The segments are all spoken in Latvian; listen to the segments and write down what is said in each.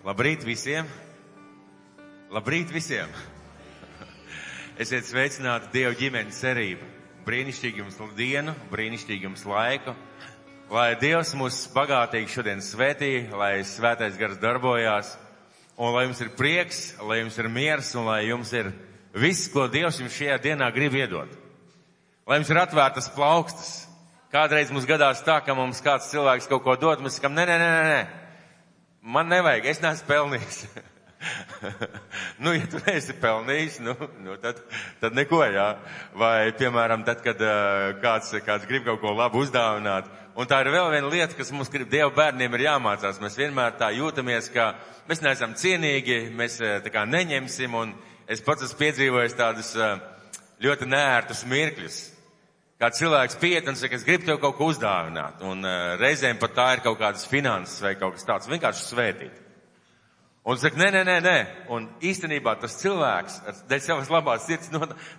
Labrīt visiem! Labrīt visiem! Esiet sveicināti Dieva ģimenes cerība. Brīnišķīgi jums dienu, brīnišķīgi jums laiku. Lai Dievs mūs bagātīgi šodien svētī, lai svētais gars darbojās, un lai jums ir prieks, lai jums ir miers, un lai jums ir viss, ko Dievs jums šajā dienā grib iedot. Lai jums ir atvērtas plaukstas. Kādreiz mums gadās tā, ka mums kāds cilvēks kaut ko dod, mēs sakam, nē, nē, nē, nē, man nevajag, es neesmu pelnījis. nu, ja tu neesi pelnījis, nu, nu tad, tad neko, jā. Vai, piemēram, tad, kad uh, kāds, kāds grib kaut ko labu uzdāvināt. Un tā ir vēl viena lieta, kas mums grib, Dieva bērniem ir jāmācās. Mēs vienmēr tā jūtamies, ka mēs neesam cienīgi, mēs uh, tā kā neņemsim, un es pats esmu piedzīvojis tādus uh, ļoti nērtus mirkļus. Kā cilvēks piet un saka, es gribu tev kaut ko uzdāvināt, un uh, reizēm pat tā ir kaut kādas finanses vai kaut kas tāds, vienkārši svētīt. Un saka, nē, nē, nē, nē. Un īstenībā tas cilvēks dēļ savas labās sirds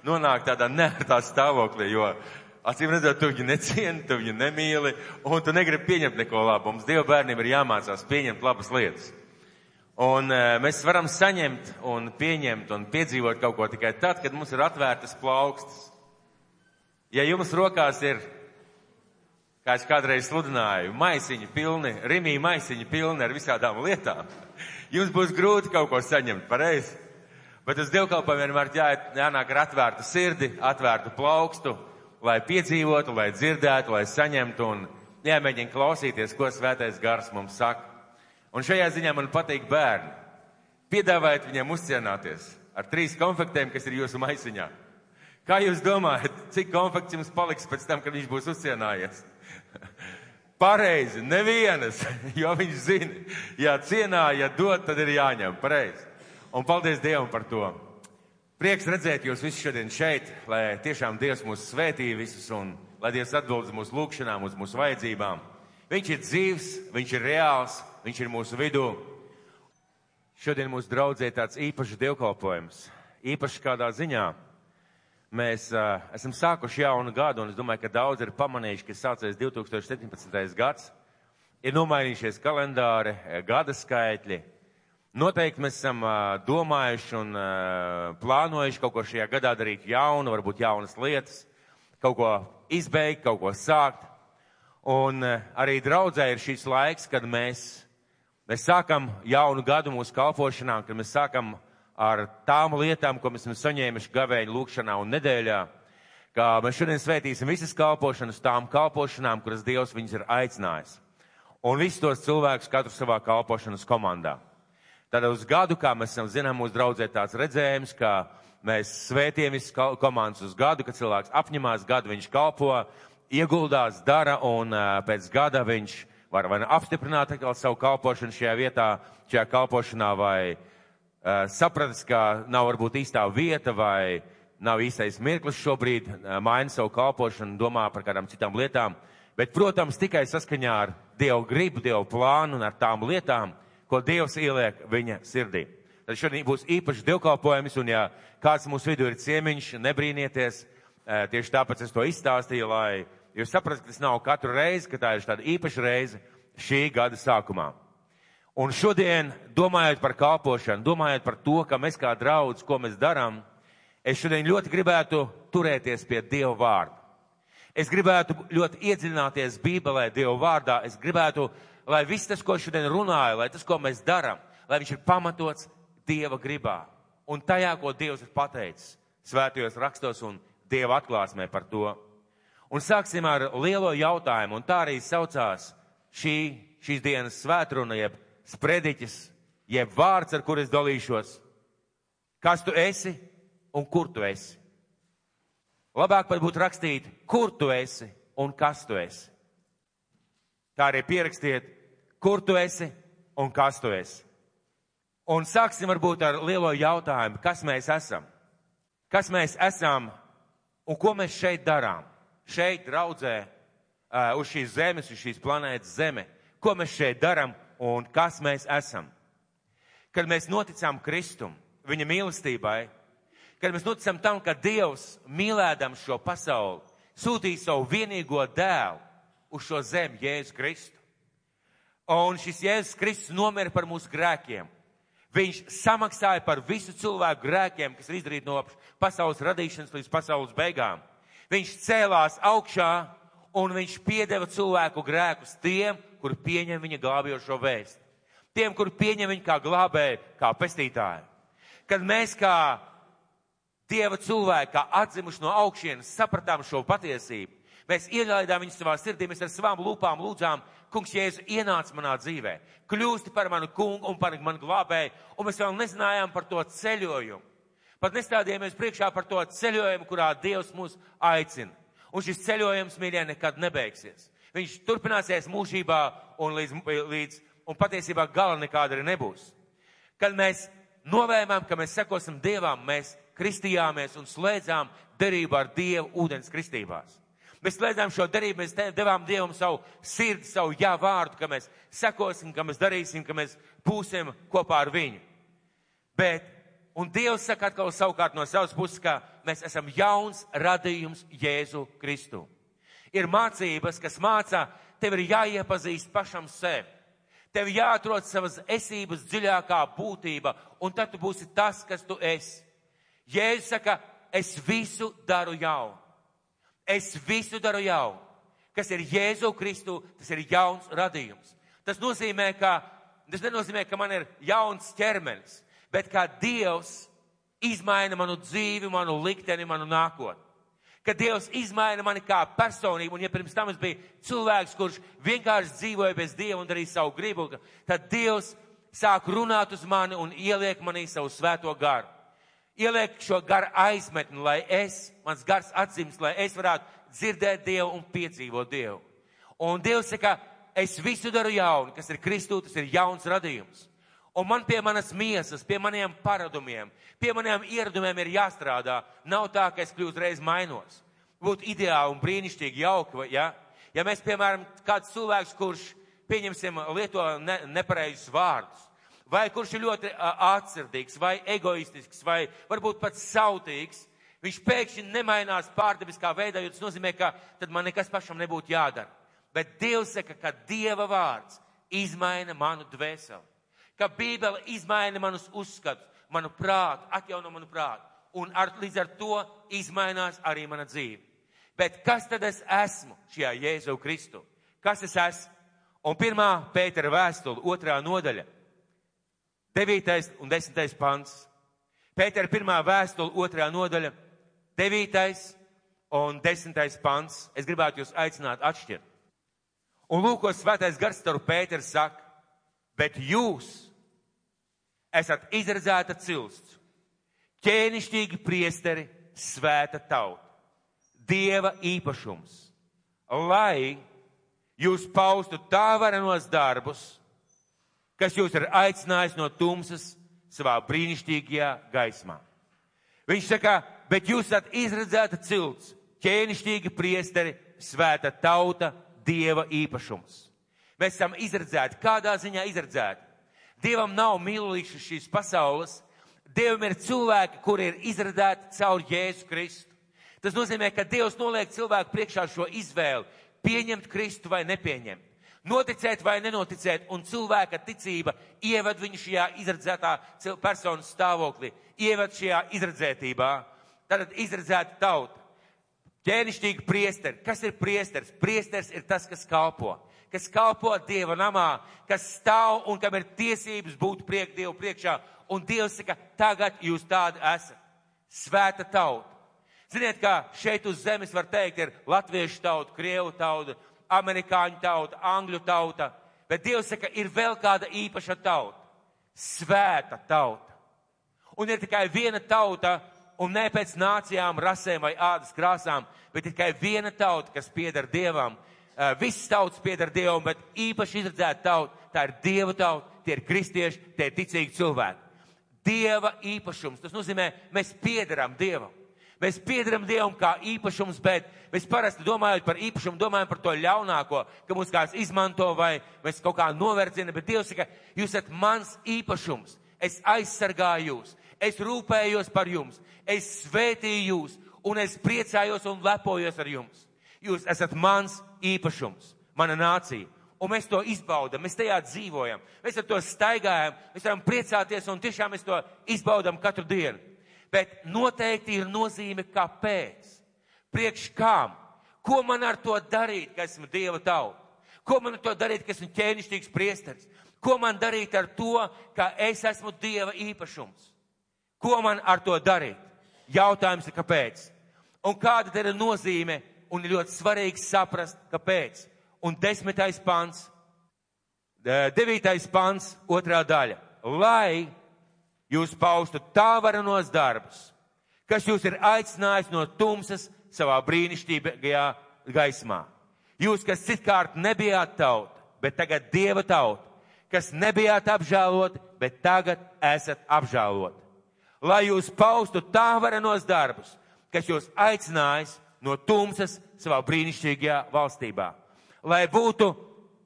nonāk tādā nērtā stāvoklī, jo acīm redzot, tu viņu necieni, tu viņu nemīli, un tu negribi pieņemt neko labu. Mums Dieva bērniem ir jāmācās pieņemt labas lietas. Un e, mēs varam saņemt un pieņemt un piedzīvot kaut ko tikai tad, kad mums ir atvērtas plaukstas. Ja jums rokās ir, kā es kādreiz sludināju, maisiņi pilni, rimī maisiņi pilni ar visādām lietām, jums būs grūti kaut ko saņemt, pareizi? Bet uz dievkalpojumu vienmēr jā, jānāk ar atvērtu sirdi, atvērtu plaukstu, lai piedzīvotu, lai dzirdētu, lai saņemtu un jāmēģina klausīties, ko svētais gars mums saka. Un šajā ziņā man patīk bērni. Piedāvājiet viņiem uzcienāties ar trīs konfektēm, kas ir jūsu maisiņā. Kā jūs domājat, cik konfekts jums paliks pēc tam, kad viņš būs uzcienājies? Pareizi, nevienas, jo viņš zina, ja cienā, ja dod, tad ir jāņem. Pareizi. Un paldies Dievam par to. Prieks redzēt jūs visus šodien šeit, lai tiešām Dievs mūs svētī visus un lai Dievs atbild uz mūsu lūgšanām, uz mūsu vajadzībām. Viņš ir dzīvs, viņš ir reāls, viņš ir mūsu vidū. Šodien mūsu draudzē tāds īpašs dievkalpojums. Īpaši kādā ziņā Mēs uh, esam sākuši jaunu gadu, un es domāju, ka daudz ir pamanījuši, ka sācies 2017. gads, ir nomainījušies kalendāri, gada skaitļi. Noteikti mēs esam uh, domājuši un uh, plānojuši kaut ko šajā gadā darīt jaunu, varbūt jaunas lietas, kaut ko izbeigt, kaut ko sākt. Un uh, arī draudzē ir šīs laiks, kad mēs, mēs sākam jaunu gadu mūsu kalpošanā, kad mēs sākam uh, ar tām lietām, ko mēs esam saņēmuši gavēņu lūkšanā un nedēļā, kā mēs šodien svētīsim visas kalpošanas tām kalpošanām, kuras Dievs viņus ir aicinājis. Un visus tos cilvēkus katru savā kalpošanas komandā. Tad uz gadu, kā mēs esam zinām, mūsu draudzē tāds redzējums, ka mēs svētījam visas komandas uz gadu, kad cilvēks apņemās gadu, viņš kalpo, ieguldās, dara un pēc gada viņš var vai nu apstiprināt savu kalpošanu šajā vietā, šajā kalpošanā vai Eh, sapratis, ka nav varbūt īstā vieta vai nav īstais mirklis šobrīd, eh, maina savu kalpošanu, domā par kādām citām lietām, bet, protams, tikai saskaņā ar Dievu gribu, Dievu plānu un ar tām lietām, ko Dievs ieliek viņa sirdī. Tad šodien būs īpašs dievkalpojums, un ja kāds mūsu vidū ir ciemiņš, nebrīnieties, eh, tieši tāpēc es to izstāstīju, lai jūs saprastu, ka tas nav katru reizi, ka tā ir tāda īpaša reize šī gada sākumā. Un šodien, domājot par kalpošanu, domājot par to, ka mēs kā draudz, ko mēs darām, es šodien ļoti gribētu turēties pie Dieva vārda. Es gribētu ļoti iedziļināties Bībelē, Dieva vārdā. Es gribētu, lai viss tas, ko šodien runāju, lai tas, ko mēs darām, lai viņš ir pamatots Dieva gribā un tajā, ko Dievs ir pateicis svētajos rakstos un Dieva atklāsmē par to. Un sāksim ar lielo jautājumu, un tā arī saucās šī, šīs dienas svētruna, jeb sprediķis, jeb vārds, ar kur es dalīšos. Kas tu esi un kur tu esi? Labāk pat būtu rakstīt, kur tu esi un kas tu esi. Tā arī pierakstiet, kur tu esi un kas tu esi. Un sāksim varbūt ar lielo jautājumu, kas mēs esam? Kas mēs esam un ko mēs šeit darām? Šeit draudzē, uz šīs zemes, uz šīs planētas zeme. Ko mēs šeit darām un kas mēs esam. Kad mēs noticām Kristum, viņa mīlestībai, kad mēs noticam tam, ka Dievs mīlēdams šo pasauli sūtīja savu vienīgo dēlu uz šo zemi, Jēzu Kristu. Un šis Jēzus Kristus nomira par mūsu grēkiem. Viņš samaksāja par visu cilvēku grēkiem, kas ir izdarīti no pasaules radīšanas līdz pasaules beigām. Viņš cēlās augšā un viņš piedeva cilvēku grēkus tiem, kuri pieņem viņa glābjošo vēstu. Tiem, kuri pieņem viņu kā glābēju, kā pestītāju. Kad mēs kā Dieva cilvēki, kā atzimuši no augšienes, sapratām šo patiesību, mēs ielaidām viņu savā sirdī, mēs ar savām lūpām lūdzām, kungs, Jēzu, ienāc manā dzīvē, kļūsti par manu kungu un par manu glābēju, un mēs vēl nezinājām par to ceļojumu. Pat nestādījāmies priekšā par to ceļojumu, kurā Dievs mūs aicina. Un šis ceļojums, mīļie, nekad nebeigsies. Viņš turpināsies mūžībā un līdz, līdz un patiesībā gala nekāda arī nebūs. Kad mēs novērmām, ka mēs sekosim Dievam, mēs kristījāmies un slēdzām derību ar Dievu ūdens kristībās. Mēs slēdzām šo derību, mēs devām Dievam savu sirdi, savu jā vārdu, ka mēs sekosim, ka mēs darīsim, ka mēs būsim kopā ar viņu. Bet Un Dievs saka atkal savukārt no savas puses, ka mēs esam jauns radījums Jēzu Kristu. Ir mācības, kas mācā, tev ir jāiepazīst pašam sev. Tev jāatrod savas esības dziļākā būtība, un tad tu būsi tas, kas tu esi. Jēzus saka, es visu daru jaunu. Es visu daru jaunu. Kas ir Jēzu Kristu, tas ir jauns radījums. Tas nozīmē, ka, tas nenozīmē, ka man ir jauns ķermenis bet kā Dievs izmaina manu dzīvi, manu likteni, manu nākotni. Kad Dievs izmaina mani kā personību, un ja pirms tam es biju cilvēks, kurš vienkārši dzīvoja bez Dieva un darīja savu gribu, tad Dievs sāk runāt uz mani un ieliek manī savu svēto garu. Ieliek šo garu aizmetni, lai es, mans gars atzīmes, lai es varētu dzirdēt Dievu un piedzīvot Dievu. Un Dievs saka, es visu daru jaunu, kas ir Kristū, tas ir jauns radījums. Un man pie manas miesas, pie maniem paradumiem, pie maniem ieradumiem ir jāstrādā. Nav tā, ka es kļūst reiz mainos. Būtu ideāli un brīnišķīgi jauki, ja? Ja mēs, piemēram, kāds cilvēks, kurš, pieņemsim, lieto ne, nepareizus vārdus, vai kurš ir ļoti atsirdīgs, vai egoistisks, vai varbūt pat sautīgs, viņš pēkšņi nemainās pārdabiskā veidā, jo tas nozīmē, ka tad man nekas pašam nebūtu jādara. Bet Dievs saka, ka Dieva vārds izmaina manu dvēseli ka Bībele izmaina manus uzskatus, manu prātu, atjauno manu prātu. Un ar, līdz ar to izmainās arī mana dzīve. Bet kas tad es esmu šajā Jēzu Kristu? Kas es esmu? Un pirmā Pētera vēstule, otrā nodaļa, devītais un desmitais pants. Pētera pirmā vēstule, otrā nodaļa, devītais un desmitais pants. Es gribētu jūs aicināt atšķirt. Un lūk, ko svētais gars taru Pēters saka, bet jūs esat izredzēta cilsts, ķēnišķīgi priesteri, svēta tauta, dieva īpašums, lai jūs paustu tā varenos darbus, kas jūs ir aicinājis no tumsas savā brīnišķīgajā gaismā. Viņš saka, bet jūs esat izredzēta cilts, ķēnišķīgi priesteri, svēta tauta, dieva īpašums. Mēs esam izredzēti. Kādā ziņā izredzēti? Dievam nav mīlīši šīs pasaules. Dievam ir cilvēki, kuri ir izradēti caur Jēzu Kristu. Tas nozīmē, ka Dievs noliek cilvēku priekšā šo izvēli - pieņemt Kristu vai nepieņemt. Noticēt vai nenoticēt, un cilvēka ticība ieved viņu šajā izradzētā personas stāvoklī, ieved šajā izradzētībā. Tad izradzēta tauta. Ķēnišķīgi priesteri. Kas ir priesteris? Priesteris ir tas, kas kalpo kas kalpo Dieva namā, kas stāv un kam ir tiesības būt priek Dievu priekšā. Un Dievs saka, tagad jūs tādi esat. Svēta tauta. Ziniet, kā šeit uz zemes var teikt, ir latviešu tauta, krievu tauta, amerikāņu tauta, angļu tauta. Bet Dievs saka, ir vēl kāda īpaša tauta. Svēta tauta. Un ir tikai viena tauta, un ne pēc nācijām, rasēm vai ādas krāsām, bet tikai viena tauta, kas pieder Dievam, viss tauts pieder Dievam, bet īpaši izredzēta tauta, tā ir Dieva tauta, tie ir kristieši, tie ir ticīgi cilvēki. Dieva īpašums, tas nozīmē, mēs piederam Dievam. Mēs piederam Dievam kā īpašums, bet mēs parasti domājot par īpašumu, domājam par to ļaunāko, ka mūs kāds izmanto vai mēs kaut kā noverdzina, bet Dievs saka, jūs esat mans īpašums. Es aizsargāju jūs, es rūpējos par jums, es svētīju jūs un es priecājos un lepojos ar jums. Jūs esat mans īpašums, mana nācija. un mēs to izbaudam, mēs tajā dzīvojam, mēs ar to staigājam, mēs varam priecāties un tiešām mēs to izbaudam katru dienu. Bet noteikti ir nozīme, kāpēc, priekš kām, ko man ar to darīt, ka esmu Dieva tauta, ko man ar to darīt, ka esmu ķēnišķīgs priesteris, ko man darīt ar to, ka es esmu Dieva īpašums, ko man ar to darīt. Jautājums ir, kāpēc? Un kāda ir nozīme, un ir ļoti svarīgi saprast, kāpēc un desmitais pants, devītais pants, otrā daļa. Lai jūs paustu tā varenos darbus, kas jūs ir aicinājis no tumsas savā brīnišķīgajā gaismā. Jūs, kas citkārt nebijāt tauta, bet tagad dieva tauta, kas nebijāt apžēloti, bet tagad esat apžēloti. Lai jūs paustu tā varenos darbus, kas jūs aicinājis no tumsas savā brīnišķīgajā valstībā lai būtu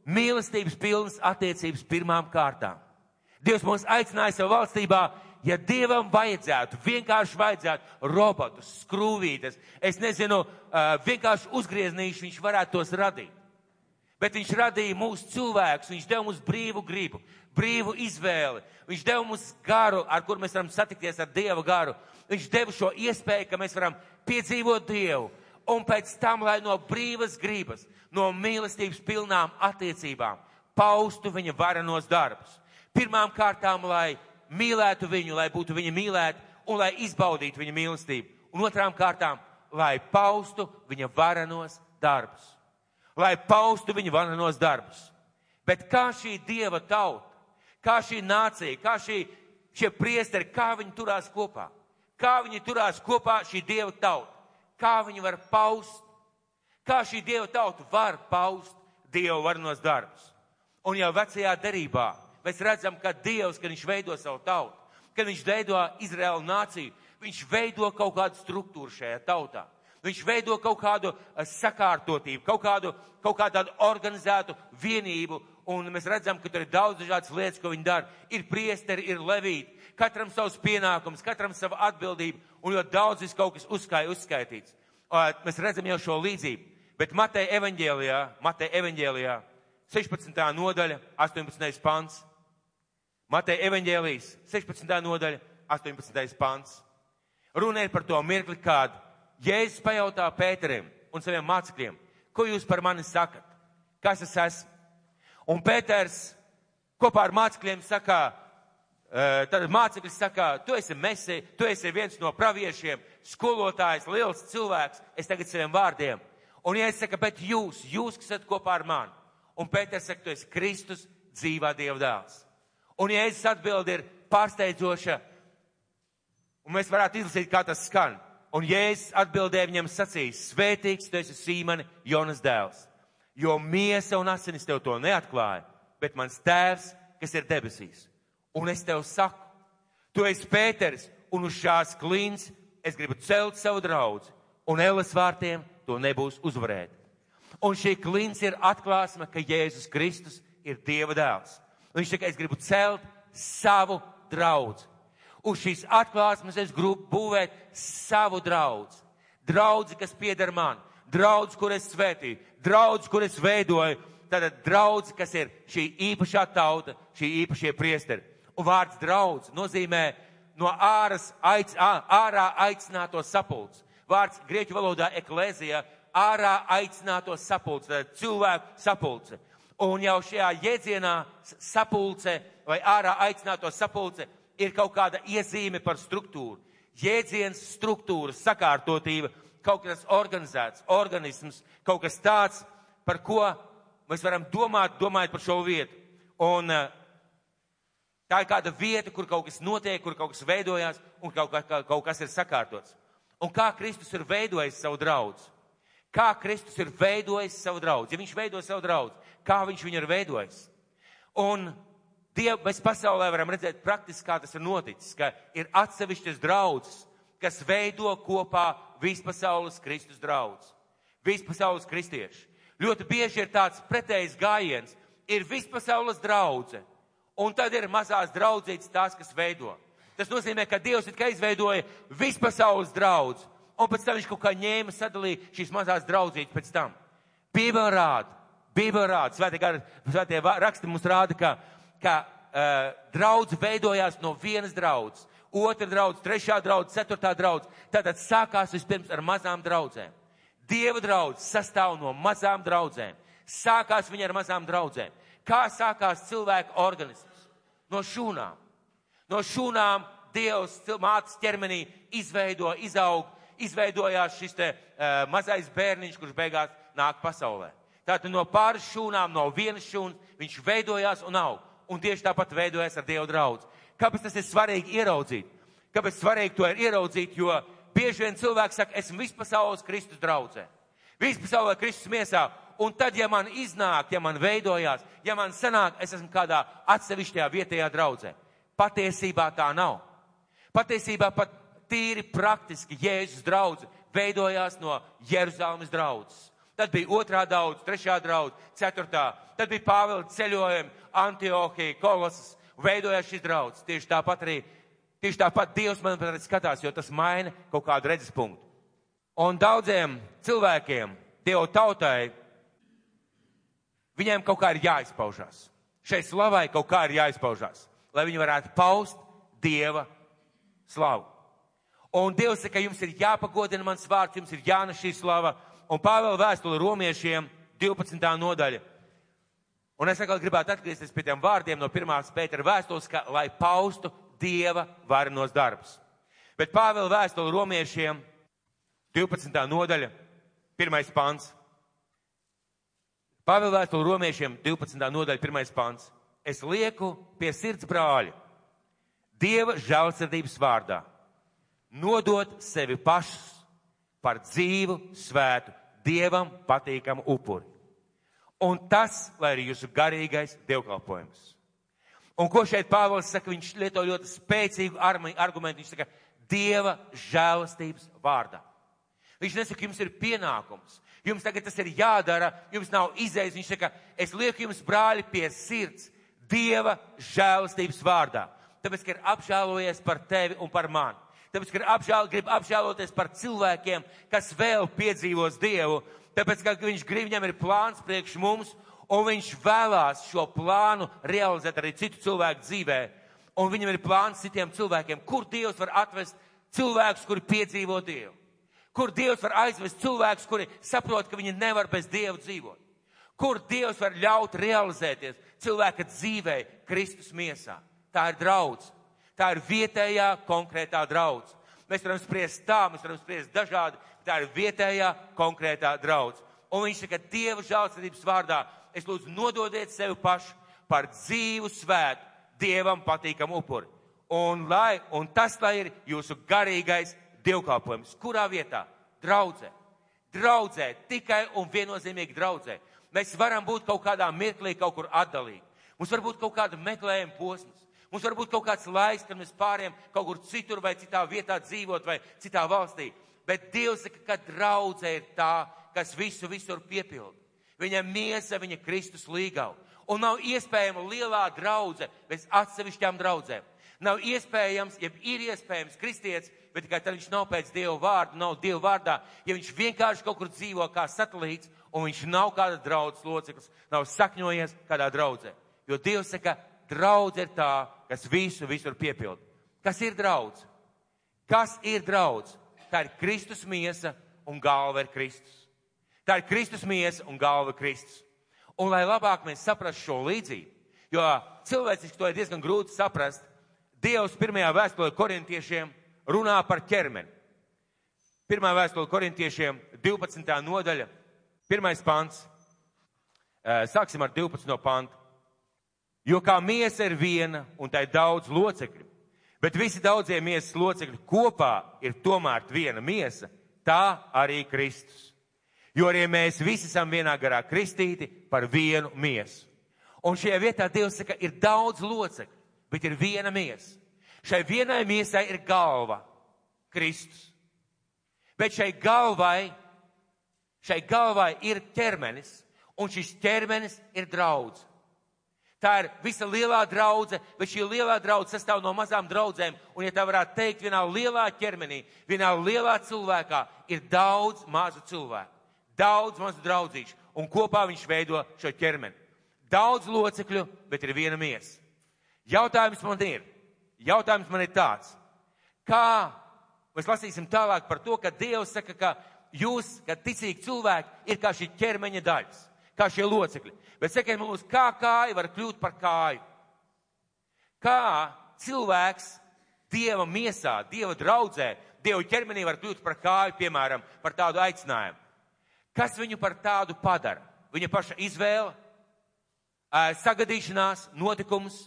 mīlestības pilnas attiecības pirmām kārtām. Dievs mūs aicināja savā valstībā, ja Dievam vajadzētu, vienkārši vajadzētu robotus, skrūvītes, es nezinu, vienkārši uzgrieznīšu viņš varētu tos radīt. Bet viņš radīja mūsu cilvēkus, viņš deva mums brīvu gribu, brīvu izvēli, viņš deva mums garu, ar kur mēs varam satikties ar Dieva garu. Viņš deva šo iespēju, ka mēs varam piedzīvot Dievu, un pēc tam, lai no brīvas gribas, no mīlestības pilnām attiecībām paustu viņa varenos darbus. Pirmām kārtām, lai mīlētu viņu, lai būtu viņa mīlēta un lai izbaudītu viņa mīlestību. Un otrām kārtām, lai paustu viņa varenos darbus. Lai paustu viņa varenos darbus. Bet kā šī dieva tauta, kā šī nācija, kā šī, šie priesteri, kā viņi turās kopā? Kā viņi turās kopā šī dieva tauta? Kā viņi var paust Kā šī dieva tauta var paust dievu varnos darbus? Un jau vecajā derībā mēs redzam, ka dievs, kad viņš veido savu tautu, kad viņš veido Izraēlu nāciju, viņš veido kaut kādu struktūru šajā tautā. Viņš veido kaut kādu eh, sakārtotību, kaut kādu, kaut kādu organizētu vienību, un mēs redzam, ka tur ir daudz dažādas lietas, ko viņi dara. Ir priesteri, ir levīti, katram savs pienākums, katram sava atbildība, un ļoti daudz viss kaut kas uzskāja, uzskaitīts. Mēs redzam jau šo līdzību. Bet Mateja evaņģēlijā, Mateja evaņģēlijā, 16. nodaļa, 18. pants. Mateja evaņģēlijas, 16. nodaļa, 18. pants. Runa ir par to mirkli, kad Jēzus pajautā Pēterim un saviem mācekļiem, ko jūs par mani sakat? Kas es esmu? Un Pēters kopā ar mācekļiem saka, tad mācekļi saka, tu esi mesi, tu esi viens no praviešiem, skolotājs, liels cilvēks, es tagad saviem vārdiem Un ja es saku, bet jūs, jūs, kas esat kopā ar mani, un Pēters saka, tu esi Kristus dzīvā Dieva dēls. Un ja es atbildi ir pārsteidzoša, un mēs varētu izlasīt, kā tas skan. Un Jēzus atbildēja viņam sacīs, svētīgs tu esi Sīmani, Jonas dēls, jo miesa un asinis tev to neatklāja, bet mans tēvs, kas ir debesīs. Un es tev saku, tu esi Pēters, un uz šās klīns es gribu celt savu draudzi, un Elas vārtiem to nebūs uzvarēt. Un šī klints ir atklāsme, ka Jēzus Kristus ir Dieva dēls. Un viņš saka, es gribu celt savu draudzi. Uz šīs atklāsmes es gribu būvēt savu draudzi. Draudzi, kas pieder man, draudzi, kur es svētīju, draudzi, kur es veidoju, tātad draudzi, kas ir šī īpašā tauta, šī īpašie priesteri. Un vārds draudz nozīmē no āras, aic, ārā aicināto sapulcs vārds grieķu valodā eklēzija ārā aicināto sapulce, cilvēku sapulce. Un jau šajā jēdzienā sapulce vai ārā aicināto sapulce ir kaut kāda iezīme par struktūru. Jēdziens, struktūra, sakārtotība, kaut kas organizēts, organisms, kaut kas tāds, par ko mēs varam domāt, domājot par šo vietu. Un eh, tā ir kāda vieta, kur kaut kas notiek, kur kaut kas veidojās un kaut, kā, kaut kas ir sakārtots. Un kā Kristus ir veidojis savu draugu? Kā Kristus ir veidojis savu draugu? Ja viņš veido savu draugu, kā viņš viņu ir veidojis? Un Dievu mēs pasaulē varam redzēt praktiski, kā tas ir noticis, ka ir atsevišķas draudzes, kas veido kopā vispasaules Kristus draugs. Vispasaules kristieši. Ļoti bieži ir tāds pretējs gājiens. Ir vispasaules draudze, un tad ir mazās draudzītes tās, kas veido. Tas nozīmē, ka Dievs it kā izveidoja vispasaules draudz, un pēc tam viņš kaut kā ņēma, sadalīja šīs mazās draudzītes pēc tam. Bībele rāda, Bībele rāda, svētie, gar- svētie raksti mums rāda, ka, ka uh, draudz veidojās no vienas draudzes, otra draudz, trešā draudz, ceturtā draudz. Tātad sākās vispirms ar mazām draudzēm. Dieva draudz sastāv no mazām draudzēm. Sākās viņa ar mazām draudzēm. Kā sākās cilvēka organisms? No šūnām. No šūnām Dievs mātes ķermenī izveido, izaug, izveidojās šis te uh, mazais bērniņš, kurš beigās nāk pasaulē. Tātad no pāris šūnām, no vienas šūnas viņš veidojās un aug. Un tieši tāpat veidojas ar Dievu draudz. Kāpēc tas ir svarīgi ieraudzīt? Kāpēc svarīgi to ir ieraudzīt? Jo bieži vien cilvēks saka, esmu vispasaules Kristus draudzē. Vispasaulē Kristus miesā. Un tad, ja man iznāk, ja man veidojās, ja man sanāk, es esmu kādā atsevišķajā vietējā draudzē. Patiesībā tā nav. Patiesībā pat tīri praktiski Jēzus draudz veidojās no Jeruzalemes draudzes. Tad bija otrā daudz, trešā daudz, ceturtā. Tad bija Pāvila ceļojumi, Antiohija, Kolosas. Veidojās šis draudz. Tieši tāpat arī, tieši tāpat Dievs man pret skatās, jo tas maina kaut kādu redzes punktu. Un daudziem cilvēkiem, Dievu tautai, viņiem kaut kā ir jāizpaužās. Šai slavai kaut kā ir jāizpaužās, lai viņi varētu paust Dieva slavu. Un Dievs saka, jums ir jāpagodina mans vārds, jums ir jānes šī slava. Un Pāvela vēstule romiešiem 12. nodaļa. Un es atkal gribētu atgriezties pie tiem vārdiem no pirmās Pētera vēstules, ka, lai paustu Dieva varenos darbus. Bet Pāvela vēstule romiešiem 12. nodaļa, pirmais pants. Pāvela vēstule romiešiem 12. nodaļa, pirmais pants. Es lieku pie sirds brāļa, Dieva žēlsirdības vārdā, nodot sevi pašus par dzīvu, svētu, Dievam patīkamu upuri. Un tas, lai arī jūsu garīgais dievkalpojums. Un ko šeit Pāvils saka, viņš lieto ļoti spēcīgu argumentu, viņš saka, Dieva žēlastības vārdā. Viņš nesaka, jums ir pienākums, jums tagad tas ir jādara, jums nav izējas. Viņš saka, es lieku jums brāļi pie sirds, Dieva žēlastības vārdā. Tāpēc, ka ir apžēlojies par tevi un par mani. Tāpēc, ka apžēl, grib apžēloties par cilvēkiem, kas vēl piedzīvos Dievu. Tāpēc, ka viņš grib, viņam ir plāns priekš mums, un viņš vēlās šo plānu realizēt arī citu cilvēku dzīvē. Un viņam ir plāns citiem cilvēkiem, kur Dievs var atvest cilvēkus, kuri piedzīvo Dievu. Kur Dievs var aizvest cilvēkus, kuri saprot, ka viņi nevar bez Dieva dzīvot. Kur Dievs var ļaut realizēties cilvēka dzīvē, Kristus miesā. Tā ir draudz. Tā ir vietējā konkrētā draudz. Mēs varam spriest tā, mēs varam spriest dažādi. Tā ir vietējā konkrētā draudz. Un viņš saka, Dieva žēlsirdības vārdā, es lūdzu nododiet sevi pašu par dzīvu svētu, Dievam patīkamu upuri. Un, lai, un tas, lai ir jūsu garīgais dievkalpojums. Kurā vietā? Draudzē. Draudzē, tikai un viennozīmīgi draudzē. Mēs varam būt kaut kādā mirklī kaut kur atdalīgi. Mums var būt kaut kāda meklējuma posms. Mums var būt kaut kāds laiks, kad mēs pāriem kaut kur citur vai citā vietā dzīvot vai citā valstī. Bet Dievs saka, ka draudzē ir tā, kas visu visur piepilda. Viņa miesa, viņa Kristus līgau. Un nav iespējama lielā draudze bez atsevišķām draudzēm. Nav iespējams, ja ir iespējams kristietis, bet tikai tad viņš nav pēc Dieva vārda, nav Dieva vārdā, ja viņš vienkārši kaut kur dzīvo kā satelīts un viņš nav kāda draudzes loceklis, nav sakņojies kādā draudzē. Jo Dievs saka, draudze ir tā, kas visu visur piepilda. Kas ir draudz? Kas ir draudz? Tā ir Kristus miesa un galva ir Kristus. Tā ir Kristus miesa un galva Kristus. Un lai labāk mēs saprastu šo līdzību, jo cilvēciski to ir diezgan grūti saprast, Dievs pirmajā vēstulē korintiešiem runā par ķermeni. Pirmā vēstule korintiešiem 12. nodaļa, pirmais pants. Sāksim ar 12. pantu. Jo kā miesa ir viena un tai daudz locekļu, bet visi daudzie miesas locekļi kopā ir tomēr viena miesa, tā arī Kristus. Jo arī mēs visi esam vienā garā kristīti par vienu miesu. Un šajā vietā Dievs saka, ir daudz locekļu, bet ir viena miesa. Šai vienai miesai ir galva, Kristus. Bet šai galvai, šai galvai ir ķermenis, un šis ķermenis ir draudz. Tā ir visa lielā draudze, bet šī lielā draudze sastāv no mazām draudzēm. Un, ja tā varētu teikt, vienā lielā ķermenī, vienā lielā cilvēkā ir daudz mazu cilvēku, daudz mazu draudzīšu. un kopā viņš veido šo ķermeni. Daudz locekļu, bet ir viena miesa. Jautājums man ir, jautājums man ir tāds, kā mēs lasīsim tālāk par to, ka Dievs saka, ka jūs, kā ticīgi cilvēki, ir kā šī ķermeņa daļas, kā šie locekļi. Bet sakiet mums, kā kāja var kļūt par kāju? Kā cilvēks Dieva miesā, Dieva draudzē, Dieva ķermenī var kļūt par kāju, piemēram, par tādu aicinājumu? Kas viņu par tādu padara? Viņa paša izvēle, sagadīšanās, notikums.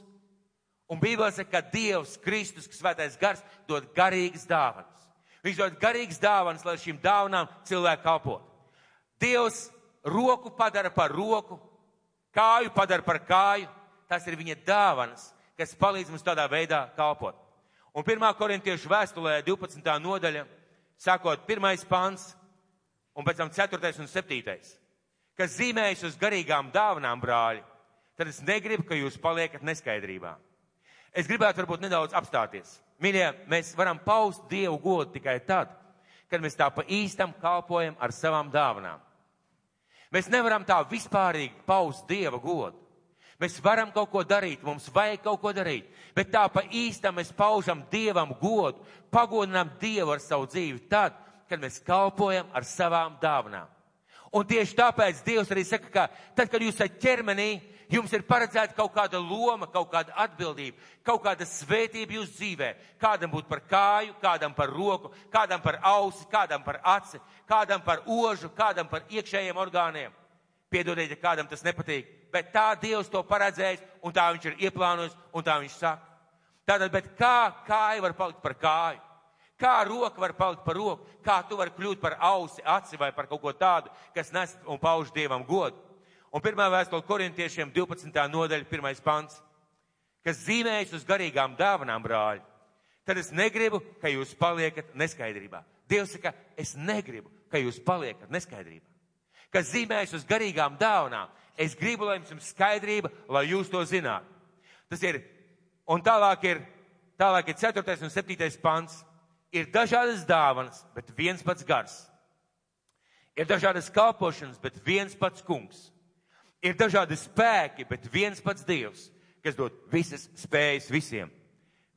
Un Bībelē saka, ka Dievs, Kristus, svētais gars, dod garīgas dāvanas. Viņš dod garīgas dāvanas, lai šīm dāvanām cilvēki kalpot. Dievs roku padara par roku, kāju padara par kāju. Tas ir viņa dāvanas, kas palīdz mums tādā veidā kalpot. Un 1. korintiešu vēstulē 12. nodaļa, sākot 1. pants un pēc tam 4. un 7. kas zīmējas uz garīgām dāvanām, brāļi, tad es negribu, ka jūs paliekat neskaidrībā. Es gribētu varbūt nedaudz apstāties. Mīļie, mēs varam paust Dievu godu tikai tad, kad mēs tā pa īstam kalpojam ar savām dāvanām. Mēs nevaram tā vispārīgi paust Dieva godu. Mēs varam kaut ko darīt, mums vajag kaut ko darīt, bet tā pa īstam mēs paužam Dievam godu, pagodinām Dievu ar savu dzīvi tad, kad mēs kalpojam ar savām dāvanām. Un tieši tāpēc Dievs arī saka, ka tad, kad jūs esat ķermenī, jums ir paredzēta kaut kāda loma, kaut kāda atbildība, kaut kāda svētība jūsu dzīvē. Kādam būt par kāju, kādam par roku, kādam par ausi, kādam par aci, kādam par ožu, kādam par iekšējiem orgāniem. Piedodiet, ja kādam tas nepatīk, bet tā Dievs to paredzējis, un tā viņš ir ieplānojis, un tā viņš saka. Tātad, bet kā kāja var palikt par kāju? Kā roka var palikt par roku? Kā tu vari kļūt par ausi, aci vai par kaut ko tādu, kas nes un pauž Dievam godu? Un pirmā vēstule korintiešiem 12. nodaļa, pirmais pants, kas zīmējas uz garīgām dāvanām, brāļi, tad es negribu, ka jūs paliekat neskaidrībā. Dievs saka, es negribu, ka jūs paliekat neskaidrībā. Kas zīmējas uz garīgām dāvanām, es gribu, lai jums ir skaidrība, lai jūs to zināt. Tas ir, un tālāk ir, tālāk ir 4. un 7. pants. Ir dažādas dāvanas, bet viens pats gars. Ir dažādas kalpošanas, bet viens pats kungs Ir dažādi spēki, bet viens pats Dievs, kas dod visas spējas visiem.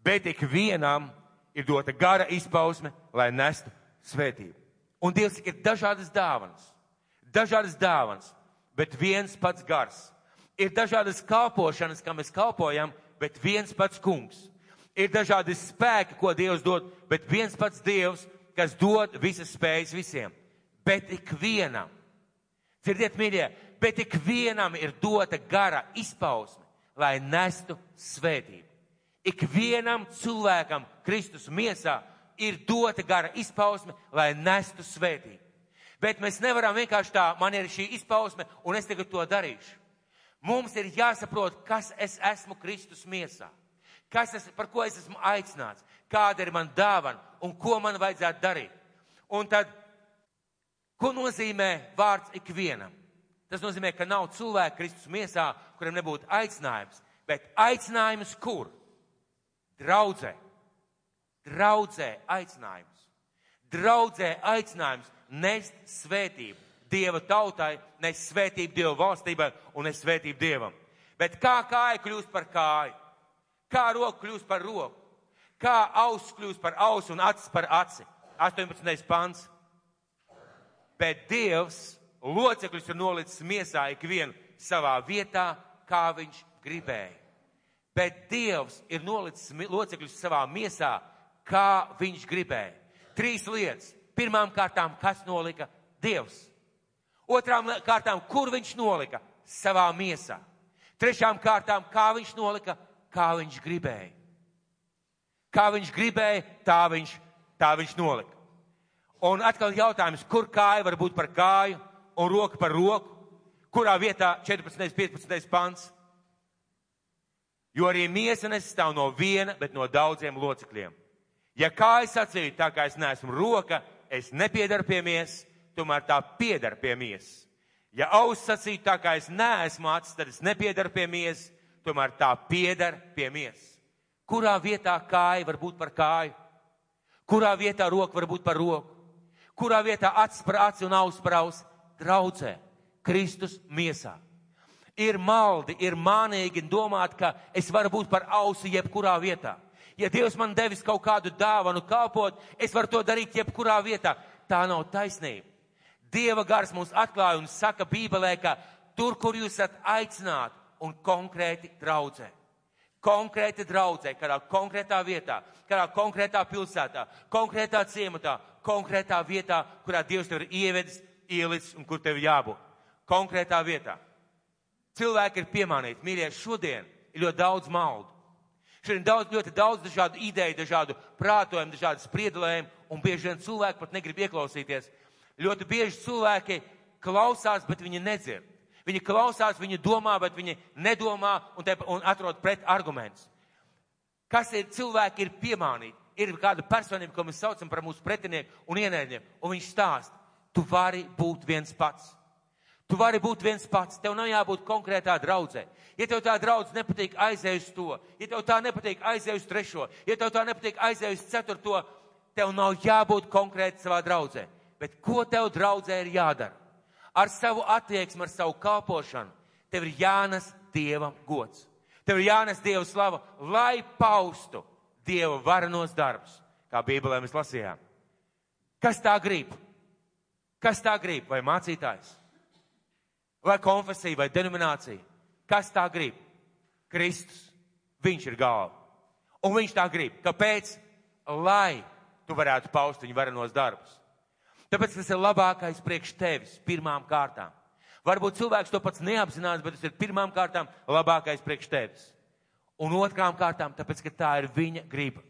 Bet ik vienam ir dota gara izpausme, lai nestu svētību. Un Dievs ir dažādas dāvanas, dažādas dāvanas, bet viens pats gars. Ir dažādas kalpošanas, kam mēs kalpojam, bet viens pats kungs. Ir dažādi spēki, ko Dievs dod, bet viens pats Dievs, kas dod visas spējas visiem. Bet ik vienam. Dzirdiet, mīļie, bet ik vienam ir dota gara izpausme, lai nestu svētību. Ik vienam cilvēkam Kristus miesā ir dota gara izpausme, lai nestu svētību. Bet mēs nevaram vienkārši tā, man ir šī izpausme, un es tagad to darīšu. Mums ir jāsaprot, kas es esmu Kristus miesā. Kas es, par ko es esmu aicināts, kāda ir man dāvana un ko man vajadzētu darīt. Un tad, ko nozīmē vārds ikvienam? Tas nozīmē, ka nav cilvēka Kristus miesā, kuriem nebūtu aicinājums, bet aicinājums kur? Draudzē. Draudzē aicinājums. Draudzē aicinājums nest svētību Dieva tautai, nest svētību Dieva valstībai un nest svētību Dievam. Bet kā kāja kļūst par kāju? Kā roka kļūst par roku? Kā auss kļūst par ausu un acis par aci? 18. pants. Bet Dievs locekļus ir nolicis miesā ikvienu savā vietā, kā viņš gribēja. Bet Dievs ir nolicis locekļus savā miesā, kā viņš gribēja. Trīs lietas. Pirmām kārtām, kas nolika Dievs. Otrām kārtām, kur viņš nolika savā miesā. Trešām kārtām, kā viņš nolika, kā viņš gribēja. Kā viņš gribēja, tā viņš, tā viņš nolika. Un atkal jautājums, kur kāja var būt par kāju? Un roka par roku, kurā vietā 14. 15. pants. Jo arī miesa nesastāv no viena, bet no daudziem locekļiem. Ja kājas sacīja, tā kā es neesmu roka, es nepiedaru pie miesas, tomēr tā piedara pie miesas. Ja auss sacīja, tā kā es neesmu acis, tad es nepiedaru pie miesas, tomēr tā piedara pie miesas. Kurā vietā kāja var būt par kāju? Kurā vietā roka var būt par roku? Kurā vietā acis par aci un auss par ausi? Draudzē. Kristus miesā. Ir maldi, ir mānīgi domāt, ka es varu būt par ausi jebkurā vietā. Ja Dievs man devis kaut kādu dāvanu kalpot, es varu to darīt jebkurā vietā. Tā nav taisnība. Dieva gars mums atklāja un saka Bībelē, ka tur, kur jūs esat aicināti un konkrēti draudzē. Konkrēti draudzē, kādā konkrētā vietā, kādā konkrētā pilsētā, konkrētā ciematā, konkrētā vietā, kurā Dievs tev ir ievedis, ielicis un kur tev jābūt. Konkrētā vietā. Cilvēki ir piemānīti. Mīļie, šodien ir ļoti daudz maldu. Šodien daudz, ļoti daudz dažādu ideju, dažādu prātojumu, dažādu spriedelējumu, un bieži vien cilvēki pat negrib ieklausīties. Ļoti bieži cilvēki klausās, bet viņi nedzird. Viņi klausās, viņi domā, bet viņi nedomā un, te, un atrod pret argumentus. Kas ir cilvēki, ir piemānīti. Ir kāda personība, ko mēs saucam par mūsu pretinieku un ienaidnieku, un viņš stāsta, tu vari būt viens pats. Tu vari būt viens pats, tev nav jābūt konkrētā draudzē. Ja tev tā draudz nepatīk aiziet uz to, ja tev tā nepatīk aiziet uz trešo, ja tev tā nepatīk aiziet uz ceturto, tev nav jābūt konkrēti savā draudzē. Bet ko tev draudzē ir jādara? Ar savu attieksmi, ar savu kalpošanu, tev ir jānes Dievam gods. Tev ir jānes Dieva slava, lai paustu Dieva varenos darbus, kā Bībelē mēs lasījām. Kas tā grib? Kas tā grib? Vai mācītājs? vai konfesija, vai denominācija. Kas tā grib? Kristus. Viņš ir galva. Un viņš tā grib. Kāpēc? Lai tu varētu paust viņa varenos darbus. Tāpēc tas ir labākais priekš tevis pirmām kārtām. Varbūt cilvēks to pats neapzinās, bet tas ir pirmām kārtām labākais priekš tevis. Un otrām kārtām, tāpēc, ka tā ir viņa griba.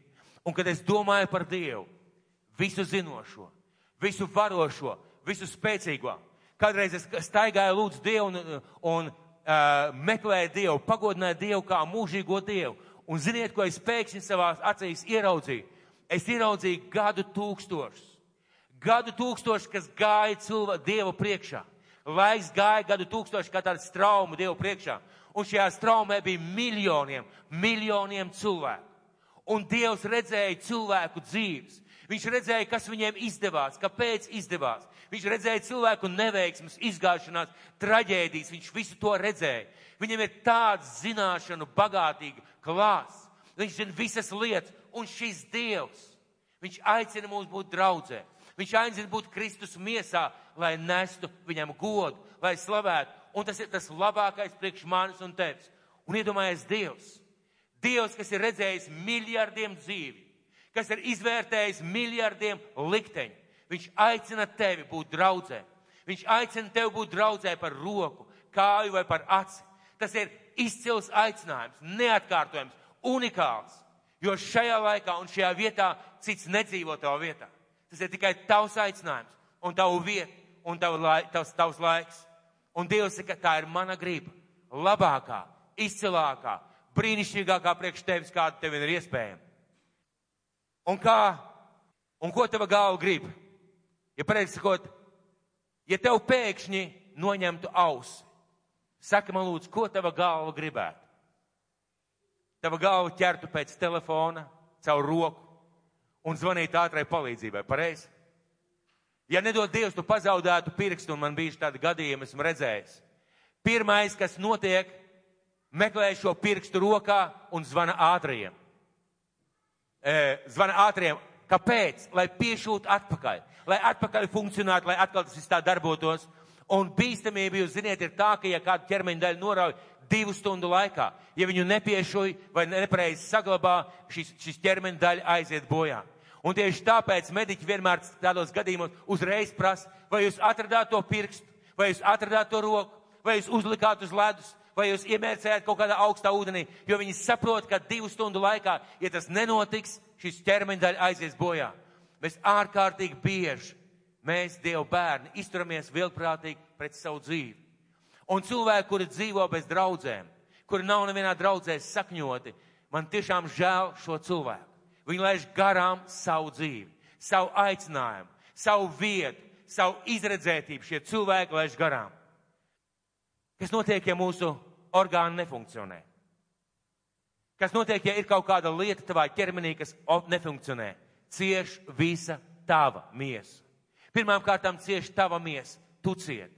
Un kad es domāju par Dievu, visu zinošo, visu varošo, visu spēcīgo, Kādreiz es staigāju lūdzu Dievu un, un uh, meklēju Dievu, pagodināju Dievu kā mūžīgo Dievu. Un ziniet, ko es pēkšņi savās acīs ieraudzīju? Es ieraudzīju gadu tūkstošus. Gadu tūkstošus, kas gāja cilvēku Dievu priekšā. Laiks gāja gadu tūkstoši kā tāda strauma Dievu priekšā. Un šajā straumē bija miljoniem, miljoniem cilvēku. Un Dievs redzēja cilvēku dzīves. Viņš redzēja, kas viņiem izdevās, kāpēc izdevās. Viņš redzēja cilvēku neveiksmes, izgāšanās, traģēdijas. Viņš visu to redzēja. Viņam ir tāds zināšanu bagātīga klāsts. Viņš zina visas lietas. Un šis Dievs, viņš aicina mūs būt draudzē. Viņš aicina būt Kristus miesā, lai nestu viņam godu, lai slavētu. Un tas ir tas labākais priekš manis un tevis. Un iedomājies Dievs. Dievs, kas ir redzējis miljardiem dzīvi kas ir izvērtējis miljardiem likteņu. Viņš aicina tevi būt draudzē. Viņš aicina tevi būt draudzē par roku, kāju vai par aci. Tas ir izcils aicinājums, neatkārtojams, unikāls. Jo šajā laikā un šajā vietā cits nedzīvo tavā vietā. Tas ir tikai tavs aicinājums un tavu vietu un tavu lai, tavs, tavs laiks. Un Dievs saka, tā ir mana griba. Labākā, izcilākā, brīnišķīgākā priekš tevis, kāda tev ir iespējama. Un kā, un ko tava galva grib? Ja pareizi sakot, ja tev pēkšņi noņemtu ausi, saka man lūdzu, ko tava galva gribētu? Tava galva ķertu pēc telefona, caur roku un zvanītu ātrai palīdzībai, pareizi? Ja nedod Dievs, tu pazaudētu pirkstu, un man bija tādi gadījumi, esmu redzējis. Pirmais, kas notiek, meklē šo pirkstu rokā un zvana ātrajiem zvana ātriem. Kāpēc? Lai piešūtu atpakaļ, lai atpakaļ funkcionētu, lai atkal tas viss tā darbotos. Un bīstamība, jūs ziniet, ir tā, ka ja kādu ķermeņa daļu norauj divu stundu laikā, ja viņu nepiešuj vai nepareizi saglabā, šis, šis ķermeņa daļa aiziet bojā. Un tieši tāpēc mediķi vienmēr tādos gadījumos uzreiz prasa, vai jūs atradāt to pirkstu, vai jūs atradāt to roku, vai jūs uzlikāt uz ledus, vai jūs iemērcējat kaut kādā augstā ūdenī, jo viņi saprot, ka divu stundu laikā, ja tas nenotiks, šis ķermeņdaļa aizies bojā. Mēs ārkārtīgi bieži, mēs, Dievu bērni, izturamies vilprātīgi pret savu dzīvi. Un cilvēki, kuri dzīvo bez draudzēm, kuri nav nevienā draudzē sakņoti, man tiešām žēl šo cilvēku. Viņi laiž garām savu dzīvi, savu aicinājumu, savu vietu, savu izredzētību. Šie cilvēki laiž garām. Kas notiek, ja mūsu orgāni nefunkcionē? Kas notiek, ja ir kaut kāda lieta tavā ķermenī, kas nefunkcionē? Cieš visa tava miesa. Pirmām kārtām cieš tava miesa. Tu ciet.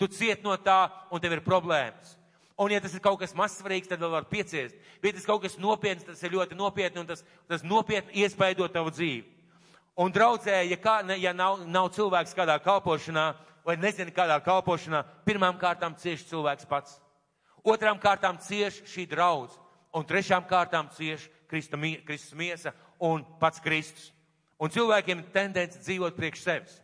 Tu ciet no tā, un tev ir problēmas. Un, ja tas ir kaut kas mazsvarīgs, tad vēl var pieciest. Bet, ja tas kaut kas nopietns, tas ir ļoti nopietni, un tas, tas nopietni iespaido tavu dzīvi. Un draudzē, ja, kā, ja nav, nav cilvēks kādā kalpošanā, vai nezina kādā kalpošanā, pirmām kārtām cieši cilvēks pats. Otrām kārtām cieši šī draudz. Un trešām kārtām cieši Kristus miesa un pats Kristus. Un cilvēkiem ir tendence dzīvot priekš sevis.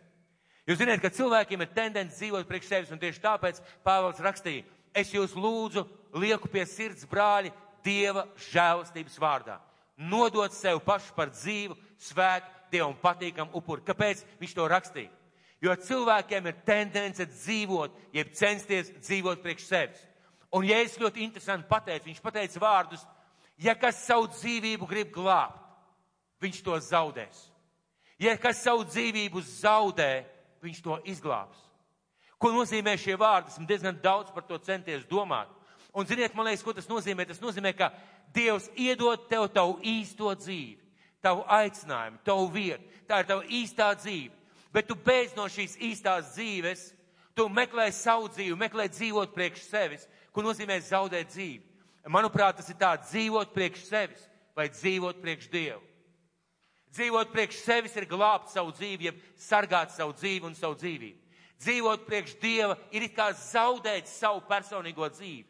Jūs zināt, ka cilvēkiem ir tendence dzīvot priekš sevis, un tieši tāpēc Pāvils rakstīja, es jūs lūdzu, lieku pie sirds brāļi Dieva žēlastības vārdā. Nodot sev pašu par dzīvu, svētu, Dievam patīkamu upuri. Kāpēc viņš to rakstīja? Jo cilvēkiem ir tendence dzīvot, jeb censties dzīvot priekš sevis. Un es ļoti interesanti pateicu, viņš pateica vārdus, ja kas savu dzīvību grib glābt, viņš to zaudēs. Ja kas savu dzīvību zaudē, viņš to izglābs. Ko nozīmē šie vārdi? Esmu diezgan daudz par to centies domāt. Un ziniet, man liekas, ko tas nozīmē? Tas nozīmē, ka Dievs iedod tev tavu īsto dzīvi, tavu aicinājumu, tavu vietu. Tā ir tava īstā dzīve. Bet tu beidz no šīs īstās dzīves, tu meklē savu dzīvi, meklē dzīvot priekš sevis, ko nozīmē zaudēt dzīvi. Manuprāt, tas ir tā dzīvot priekš sevis vai dzīvot priekš Dievu. Dzīvot priekš sevis ir glābt savu dzīvi, jeb sargāt savu dzīvi un savu dzīvību. Dzīvot priekš Dieva ir kā zaudēt savu personīgo dzīvi,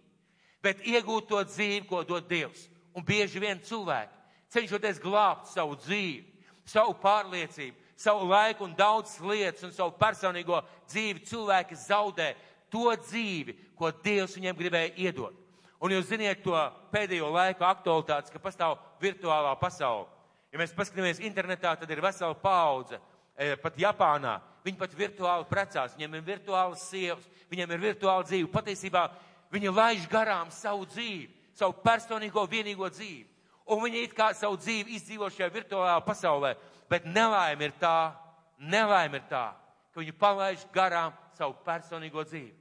bet iegūt to dzīvi, ko dod Dievs. Un bieži vien cilvēki, cenšoties glābt savu dzīvi, savu pārliecību, savu laiku un daudz lietas un savu personīgo dzīvi, cilvēki zaudē to dzīvi, ko Dievs viņiem gribēja iedot. Un jūs ziniet to pēdējo laiku aktualitātes, ka pastāv virtuālā pasaule. Ja mēs paskatāmies internetā, tad ir vesela paudze. E, pat Japānā viņi pat virtuāli precās, viņiem ir virtuālas sievas, viņiem ir virtuāla dzīve. Patiesībā viņi laiž garām savu dzīvi, savu personīgo vienīgo dzīvi. Un viņi it kā savu dzīvi izdzīvo šajā virtuālā pasaulē, bet nelaime ir tā, nelaime ir tā, ka viņi palaiž garām savu personīgo dzīvi.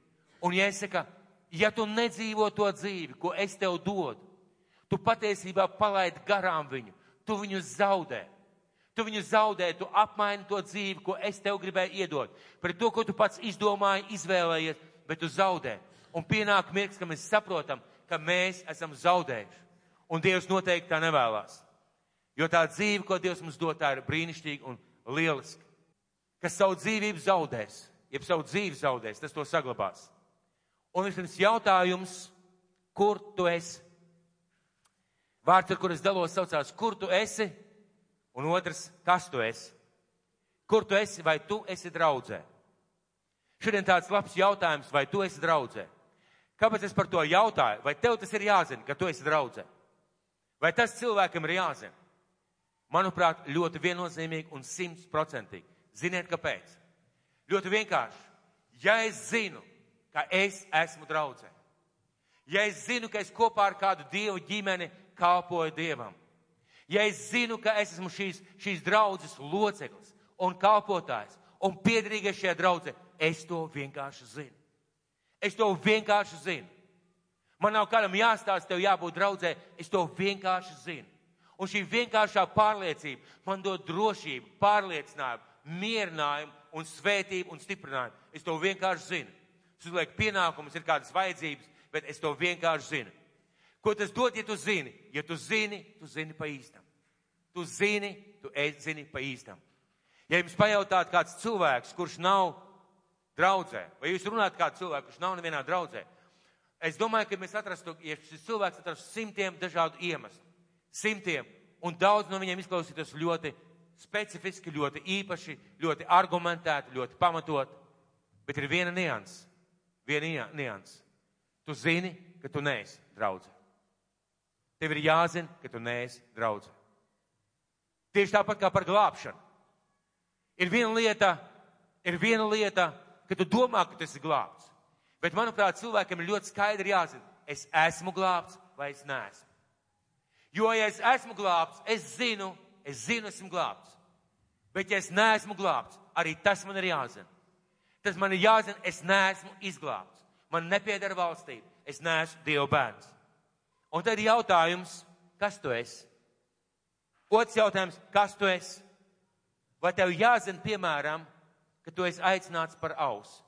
Un ja es saku, ja tu nedzīvo to dzīvi, ko es tev dodu, tu patiesībā palaid garām viņu tu viņu zaudē. Tu viņu zaudē, tu apmaini to dzīvi, ko es tev gribēju iedot. Pret to, ko tu pats izdomāji, izvēlējies, bet tu zaudē. Un pienāk mirks, ka mēs saprotam, ka mēs esam zaudējuši. Un Dievs noteikti tā nevēlas. Jo tā dzīve, ko Dievs mums dod, tā ir brīnišķīga un lieliska. Kas savu dzīvību zaudēs, jeb savu dzīvi zaudēs, tas to saglabās. Un vispirms jautājums, kur tu esi? Vārds, ar kur es dalos, saucās, kur tu esi, un otrs, kas tu esi. Kur tu esi, vai tu esi draudzē? Šodien tāds labs jautājums, vai tu esi draudzē? Kāpēc es par to jautāju? Vai tev tas ir jāzina, ka tu esi draudzē? Vai tas cilvēkam ir jāzina? Manuprāt, ļoti viennozīmīgi un simtprocentīgi. Ziniet, kāpēc? Ļoti vienkārši. Ja es zinu, ka es esmu draudzē, ja es zinu, ka es kopā ar kādu dievu ģimeni kalpoju Dievam. Ja es zinu, ka es esmu šīs, šīs draudzes loceklis un kalpotājs un piedrīgais šajā draudzē, es to vienkārši zinu. Es to vienkārši zinu. Man nav kādam jāstāsta, tev jābūt draudzē, es to vienkārši zinu. Un šī vienkāršā pārliecība man dod drošību, pārliecinājumu, mierinājumu un svētību un stiprinājumu. Es to vienkārši zinu. Tas uzliek pienākumus, ir kādas vajadzības, bet es to vienkārši zinu. Ko tas dod, ja tu zini? Ja tu zini, tu zini pa īstam. Tu zini, tu zini pa īstam. Ja jums pajautāt kāds cilvēks, kurš nav draudzē, vai jūs runājat kādu cilvēku, kurš nav nevienā draudzē, es domāju, ka mēs atrastu, ja šis cilvēks atrastu simtiem dažādu iemeslu. Simtiem. Un daudz no viņiem izklausītos ļoti specifiski, ļoti īpaši, ļoti argumentēti, ļoti pamatot. Bet ir viena nians. Viena nians. Tu zini, ka tu neesi draudzē. Tev ir jāzina, ka tu neesi draudz. Tieši tāpat kā par glābšanu. Ir viena lieta, ir viena lieta, ka tu domā, ka tu esi glābts. Bet, manuprāt, cilvēkam ir ļoti skaidri jāzina, es esmu glābts vai es neesmu. Jo, ja es esmu glābts, es zinu, es zinu, esmu glābts. Bet, ja es neesmu glābts, arī tas man ir jāzina. Tas man ir jāzina, es neesmu izglābts. Man nepiedara valstība, es neesmu Dieva bērns. Un tad ir jautājums, kas tu esi? Otrs jautājums, kas tu esi? Vai tev jāzina, piemēram, ka tu esi aicināts par ausu?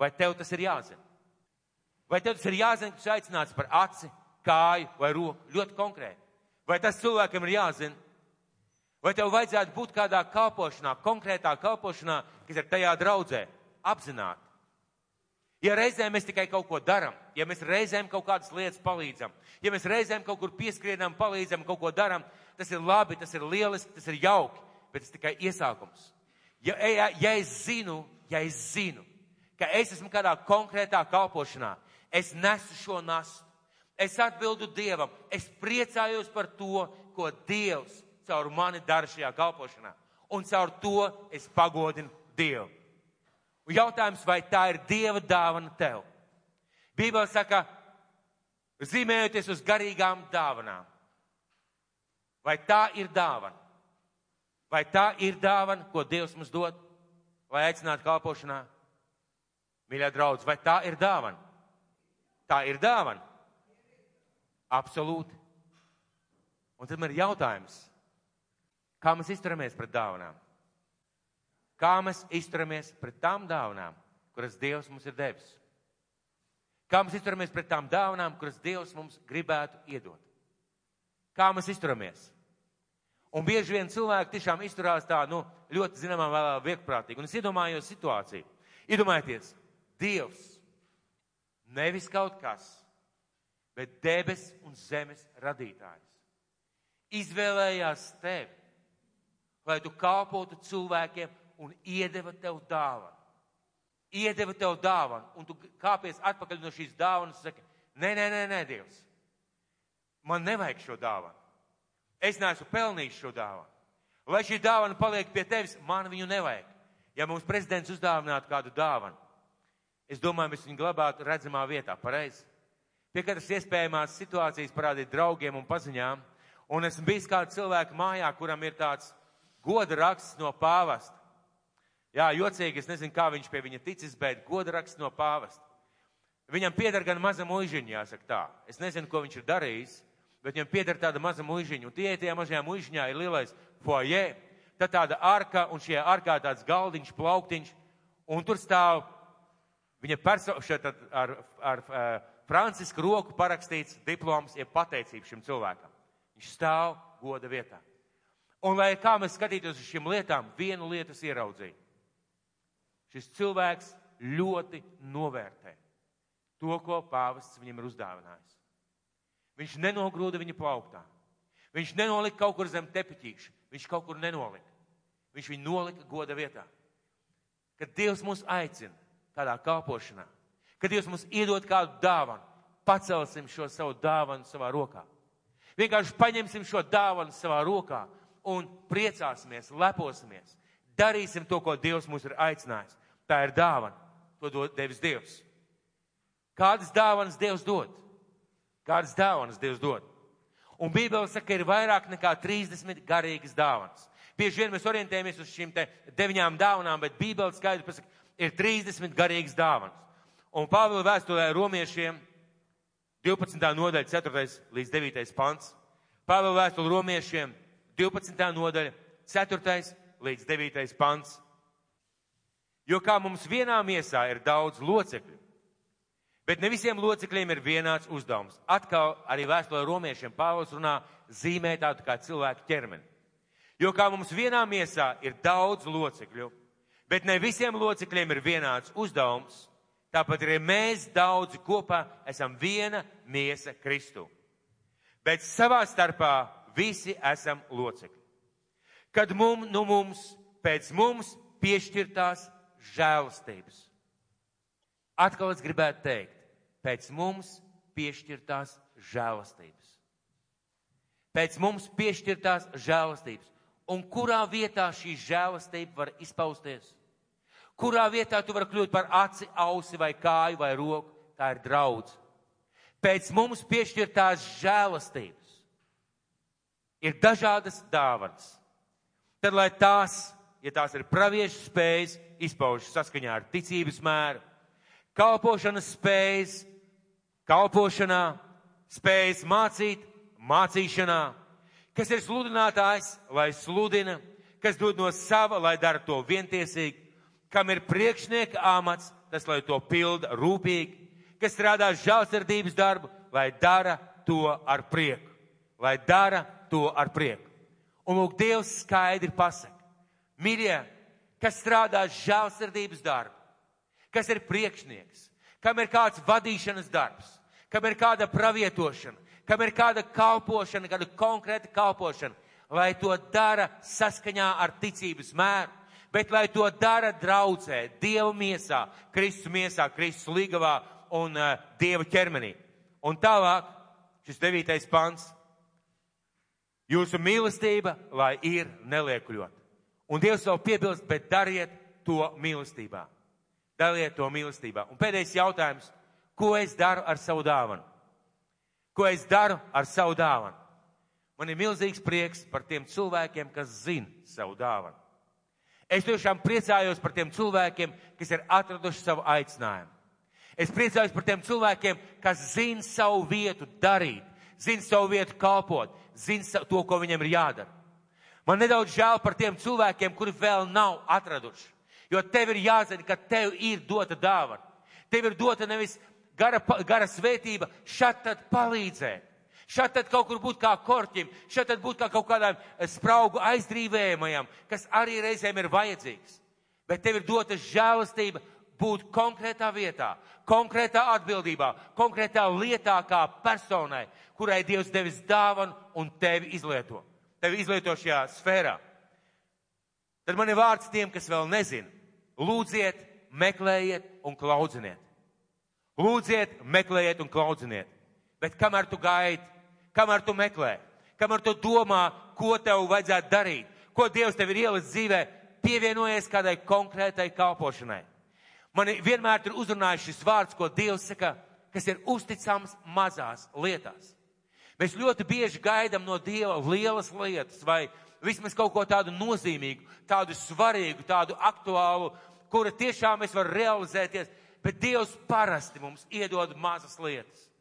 Vai tev tas ir jāzina? Vai tev tas ir jāzina, ka tu aicināts par aci, kāju vai roku? Ļoti konkrēti. Vai tas cilvēkam ir jāzina? Vai tev vajadzētu būt kādā kalpošanā, konkrētā kalpošanā, kas ir tajā draudzē, apzināti? Ja reizēm mēs tikai kaut ko darām, ja mēs reizēm kaut kādas lietas palīdzam, ja mēs reizēm kaut kur pieskrienam, palīdzam, kaut ko darām, tas ir labi, tas ir lieliski, tas ir jauki, bet tas tikai iesākums. Ja, ja, ja es zinu, ja es zinu, ka es esmu kādā konkrētā kalpošanā, es nesu šo nastu, es atbildu Dievam, es priecājos par to, ko Dievs caur mani dara šajā kalpošanā, un caur to es pagodinu Dievu. Un jautājums, vai tā ir Dieva dāvana tev? Bībele saka, zīmējoties uz garīgām dāvanām. Vai tā ir dāvana? Vai tā ir dāvana, ko Dievs mums dod, lai aicinātu kalpošanā? Mīļā draudz, vai tā ir dāvana? Tā ir dāvana. Absolūti. Un tad man ir jautājums, kā mēs izturamies pret dāvanām? Kā mēs izturamies pret tām dāvanām, kuras Dievs mums ir devis? Kā mēs izturamies pret tām dāvanām, kuras Dievs mums gribētu iedot? Kā mēs izturamies? Un bieži vien cilvēki tiešām izturās tā, nu, ļoti zināmā vēlā viegprātīgi. Un es iedomājos situāciju. Iedomājieties, Dievs, nevis kaut kas, bet debes un zemes radītājs, izvēlējās tevi, lai tu kalpotu cilvēkiem un iedeva tev dāvanu. Iedeva tev dāvanu, un tu kāpies atpakaļ no šīs dāvanas un saki, nē, nē, nē, nē, Dievs, man nevajag šo dāvanu. Es neesmu pelnījis šo dāvanu. Lai šī dāvana paliek pie tevis, man viņu nevajag. Ja mums prezidents uzdāvinātu kādu dāvanu, es domāju, mēs viņu glabātu redzamā vietā, pareizi. Pie katras iespējamās situācijas parādīt draugiem un paziņām, un esmu bijis kāds cilvēks mājā, kuram ir tāds goda raksts no pāvasta. Jā, jocīgi, es nezinu, kā viņš pie viņa ticis, bet godraksts no pāvesta. Viņam pieder gan maza muižiņa, jāsaka tā. Es nezinu, ko viņš ir darījis, bet viņam pieder tāda maza muižiņa. Un tie tajā mazajā muižiņā ir lielais foje, tad tāda arka, un šajā arkā tāds galdiņš, plauktiņš, un tur stāv viņa personība ar, ar, ar uh, Francisku roku parakstīts diploms, ir pateicība šim cilvēkam. Viņš stāv goda vietā. Un lai kā mēs skatītos uz šīm lietām, vienu lietu ieraudzīju. Šis cilvēks ļoti novērtē to, ko pāvests viņam ir uzdāvinājis. Viņš nenogrūda viņa plauktā. Viņš nenolika kaut kur zem tepiķīša. Viņš kaut kur nenolika. Viņš viņu nolika goda vietā. Kad Dievs mūs aicina kādā kalpošanā, kad Dievs mums iedod kādu dāvanu, pacelsim šo savu dāvanu savā rokā. Vienkārši paņemsim šo dāvanu savā rokā un priecāsimies, leposimies. Darīsim to, ko Dievs mūs ir aicinājis. Tā ir dāvana. To dod devis Dievs. Kādas dāvanas Dievs dod? Kādas dāvanas Dievs dod? Un Bībele saka, ka ir vairāk nekā 30 garīgas dāvanas. Bieži vien mēs orientējamies uz šīm deviņām dāvanām, bet Bībele skaidri pasaka, ir 30 garīgas dāvanas. Un Pāvila vēstulē romiešiem 12. nodaļa, 4. līdz 9. pants. Pāvila vēstule romiešiem 12. nodaļa, 4. līdz 9. pants. Jo kā mums vienā miesā ir daudz locekļu, bet ne visiem locekļiem ir vienāds uzdevums. Atkal arī vēstulē romiešiem Pāvils runā zīmē tādu kā cilvēku ķermeni. Jo kā mums vienā miesā ir daudz locekļu, bet ne visiem locekļiem ir vienāds uzdevums, tāpat arī mēs daudzi kopā esam viena miesa Kristu. Bet savā starpā visi esam locekļi. Kad mums, nu mums, pēc mums piešķirtās žēlastības. Atkal es gribētu teikt, pēc mums piešķirtās žēlastības. Pēc mums piešķirtās žēlastības. Un kurā vietā šī žēlastība var izpausties? Kurā vietā tu vari kļūt par aci, ausi vai kāju vai roku? Tā ir draudz. Pēc mums piešķirtās žēlastības ir dažādas dāvanas. Tad, lai tās, ja tās ir praviešu spējas, izpaužas saskaņā ar ticības mēru, kalpošanas spējas, kalpošanā, spējas mācīt, mācīšanā, kas ir sludinātājs, lai sludina, kas dod no sava, lai dara to vientiesīgi, kam ir priekšnieka amats, tas, lai to pilda rūpīgi, kas strādā žēlsirdības darbu, lai dara to ar prieku. Lai dara to ar prieku. Un lūk, Dievs skaidri pasaka. Mīļie, kas strādā žēlsirdības darbu, kas ir priekšnieks, kam ir kāds vadīšanas darbs, kam ir kāda pravietošana, kam ir kāda kalpošana, kāda konkrēta kalpošana, lai to dara saskaņā ar ticības mēru, bet lai to dara draudzē, Dieva miesā, Kristus miesā, Kristus līgavā un uh, Dieva ķermenī. Un tālāk, šis devītais pants. Jūsu mīlestība, lai ir neliekuļot. Un Dievs vēl piebilst, bet dariet to mīlestībā. Dariet to mīlestībā. Un pēdējais jautājums, ko es daru ar savu dāvanu? Ko es daru ar savu dāvanu? Man ir milzīgs prieks par tiem cilvēkiem, kas zina savu dāvanu. Es tiešām priecājos par tiem cilvēkiem, kas ir atraduši savu aicinājumu. Es priecājos par tiem cilvēkiem, kas zina savu vietu darīt, zina savu vietu kalpot, zina to, ko viņiem ir jādara. Man nedaudz žēl par tiem cilvēkiem, kuri vēl nav atraduši. Jo tev ir jāzina, ka tev ir dota dāvana. Tev ir dota nevis gara, gara svētība, šad tad palīdzēt. Šad tad kaut kur būt kā korķim, šad tad būt kā kaut kādām spraugu aizdrīvējumajam, kas arī reizēm ir vajadzīgs. Bet tev ir dota žēlastība būt konkrētā vietā, konkrētā atbildībā, konkrētā lietā kā personai, kurai Dievs devis dāvanu un tevi izlieto. Tevi izlieto šajā sfērā. Tad man ir vārds tiem, kas vēl nezina. Lūdziet, meklējiet un klaudziniet. Lūdziet, meklējiet un klaudziniet. Bet kamēr tu gaidi, kamēr tu meklē, kamēr tu domā, ko tev vajadzētu darīt, ko Dievs tev ir ielicis dzīvē, pievienojies kādai konkrētai kalpošanai. Man vienmēr ir uzrunājis šis vārds, ko Dievs saka, kas ir uzticams mazās lietās. Mēs ļoti bieži gaidām no Dieva lielas lietas vai vismaz kaut ko tādu nozīmīgu, tādu svarīgu, tādu aktuālu, kura tiešām mēs varam realizēties, bet Dievs parasti mums iedod mazas lietas.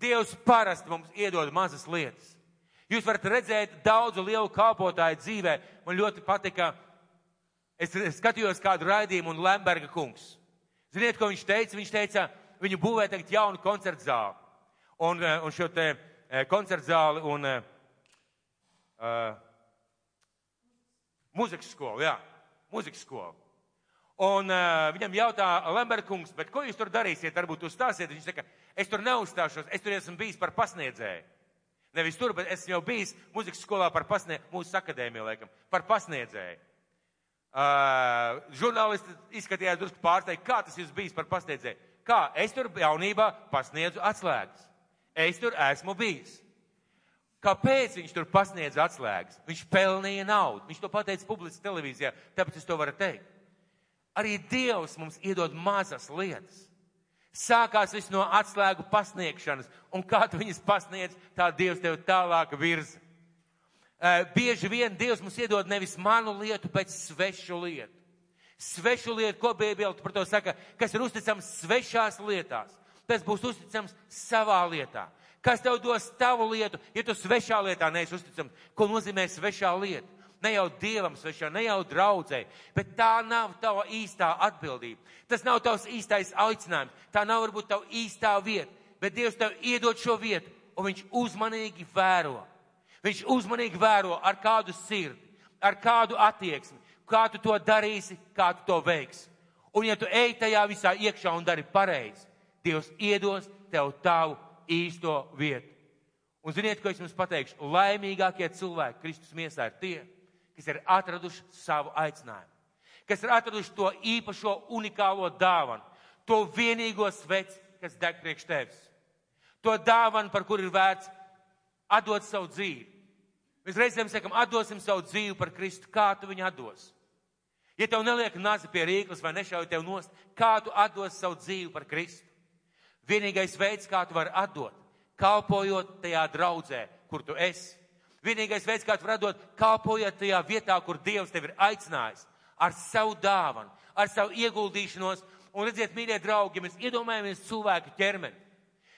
Dievs parasti mums iedod mazas lietas. Jūs varat redzēt daudzu lielu kalpotāju dzīvē. Man ļoti patika, es skatījos kādu raidījumu un Lemberga kungs. Ziniet, ko viņš teica? Viņš teica, viņu būvē tagad jaunu koncertu zāli. Un, eh, un šo te eh, koncertu zāli un uh, muzikas skolu, jā, muzikas skolu. Un uh, viņam jautā Lemberkungs, bet ko jūs tur darīsiet? Varbūt uzstāsiet. Viņš saka, es tur neuzstāšos, es tur esmu bijis par pasniedzēju. Nevis tur, bet esmu jau bijis muzikas skolā par pasniedzēju, mūsu akadēmiju, laikam, par pasniedzēju. Uh, žurnālisti izskatījās drusku pārsteigti, kā tas jūs bijis par pasniedzēju. Kā? Es tur jaunībā pasniedzu atslēgas. Es tur esmu bijis. Kāpēc viņš tur pasniedz atslēgas? Viņš pelnīja naudu. Viņš to pateica publiski televīzijā, tāpēc es to varu teikt. Arī Dievs mums iedod mazas lietas. Sākās viss no atslēgu pasniegšanas, un kā tu viņas pasniedz, tā Dievs tev tālāk virza. Bieži vien Dievs mums iedod nevis manu lietu, bet svešu lietu. Svešu lietu, ko Bībele par to saka, kas ir uzticams svešās lietās. Tas būs uzticams savā lietā. Kas tev dos tavu lietu, ja tu svešā lietā neesi uzticams? Ko nozīmē svešā lieta? Ne jau dievam svešā, ne jau draudzē, bet tā nav tava īstā atbildība. Tas nav tavs īstais aicinājums, tā nav varbūt tava īstā vieta, bet Dievs tev iedod šo vietu, un viņš uzmanīgi vēro. Viņš uzmanīgi vēro ar kādu sirdi, ar kādu attieksmi, kā tu to darīsi, kā tu to veiksi. Un ja tu ej tajā visā iekšā un dari pareizi, Dievs iedos tev tavu īsto vietu. Un ziniet, ko es jums pateikšu? Laimīgākie cilvēki Kristus miesā ir tie, kas ir atraduši savu aicinājumu, kas ir atraduši to īpašo unikālo dāvanu, to vienīgo sveci, kas deg priekš tevis. To dāvanu, par kur ir vērts atdot savu dzīvi. Mēs reizēm sakam, atdosim savu dzīvi par Kristu, kā tu viņu atdos. Ja tev neliek nazi pie rīklas vai nešauj tev nost, kā tu atdos savu dzīvi par Kristu? Vienīgais veids, kā tu vari atdot, kalpojot tajā draudzē, kur tu esi. Vienīgais veids, kā tu vari dot, kalpojot tajā vietā, kur Dievs tevi ir aicinājis, ar savu dāvanu, ar savu ieguldīšanos. Un redziet, mīļie draugi, mēs iedomājamies cilvēku ķermeni.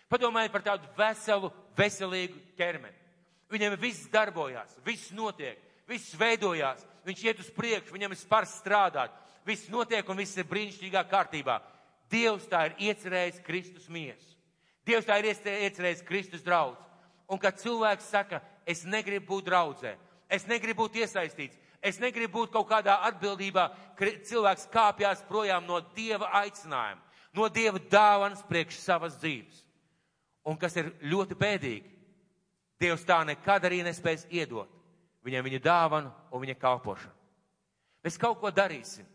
Padomājiet par tādu veselu, veselīgu ķermeni. Viņam viss darbojās, viss notiek, viss veidojās, viņš iet uz priekšu, viņam ir spars strādāt, viss notiek un viss ir brīnišķīgā kārtībā. Dievs tā ir iecerējis Kristus miesu. Dievs tā ir iecerējis Kristus draudz. Un kad cilvēks saka, es negribu būt draudzē, es negribu būt iesaistīts, es negribu būt kaut kādā atbildībā, cilvēks kāpjas projām no Dieva aicinājuma, no Dieva dāvanas priekš savas dzīves. Un kas ir ļoti bēdīgi, Dievs tā nekad arī nespēs iedot viņam viņa dāvanu un viņa kalpošanu. Mēs kaut ko darīsim,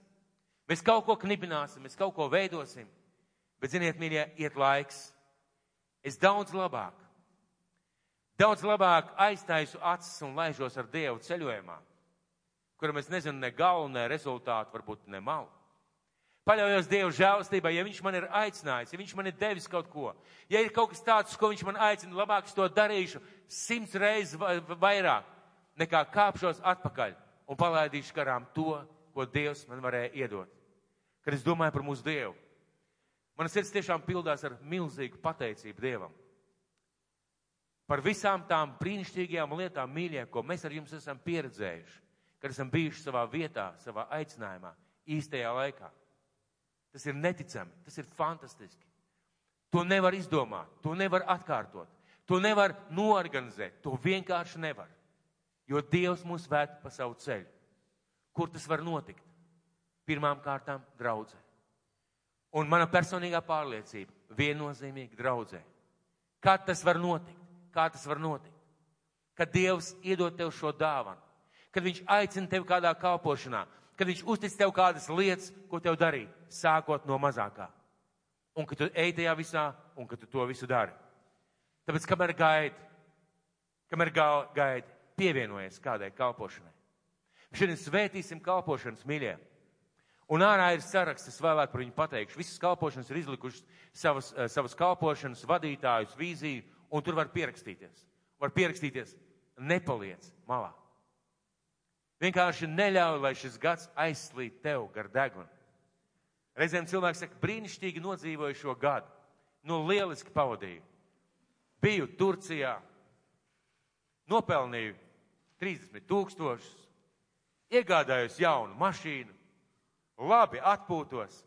mēs kaut ko knibināsim, mēs kaut ko veidosim, bet, ziniet, mīļie, iet laiks. Es daudz labāk, daudz labāk aiztaisu acis un laižos ar Dievu ceļojumā, kuram es nezinu ne galu, ne rezultātu, varbūt ne malu. Paļaujos Dievu žēlastībai, ja Viņš man ir aicinājis, ja Viņš man ir devis kaut ko, ja ir kaut kas tāds, ko Viņš man aicina, labāk es to darīšu simts reizes vairāk, nekā kāpšos atpakaļ un palaidīšu garām to, ko Dievs man varēja iedot. Kad es domāju par mūsu Dievu, man sirds tiešām pildās ar milzīgu pateicību Dievam. Par visām tām brīnišķīgajām lietām, mīļie, ko mēs ar jums esam pieredzējuši, kad esam bijuši savā vietā, savā aicinājumā, īstajā laikā. Tas ir neticami, tas ir fantastiski. To nevar izdomāt, to nevar atkārtot, to nevar noorganizēt, to vienkārši nevar. Jo Dievs mūs ved pa savu ceļu. Kur tas var notikt? Pirmām kārtām draudzē. Un mana personīgā pārliecība viennozīmīgi draudzē. Kā tas var notikt? Kā tas var notikt? Kad Dievs iedod tev šo dāvanu, kad Viņš aicina tevi kādā kalpošanā, kad Viņš uztic tev kādas lietas, ko tev darīt, sākot no mazākā. Un ka tu ej tajā visā, un ka tu to visu dari. Tāpēc, kamēr gaidi, kamēr gaidi, pievienojies kādai kalpošanai. Šodien svētīsim kalpošanas mīļie. Un ārā ir saraksts, es vēlāk par viņu pateikšu. Visas kalpošanas ir izlikušas savas, eh, savas kalpošanas vadītājus, vīziju, un tur var pierakstīties. Var pierakstīties, nepaliec malā. Vienkārši neļauj, lai šis gads aizslīd tev gar degunu. Reizēm cilvēks saka, brīnišķīgi nodzīvoju šo gadu. Nu, lieliski pavadīju. Biju Turcijā, nopelnīju 30 tūkstošus, iegādājos jaunu mašīnu, labi atpūtos,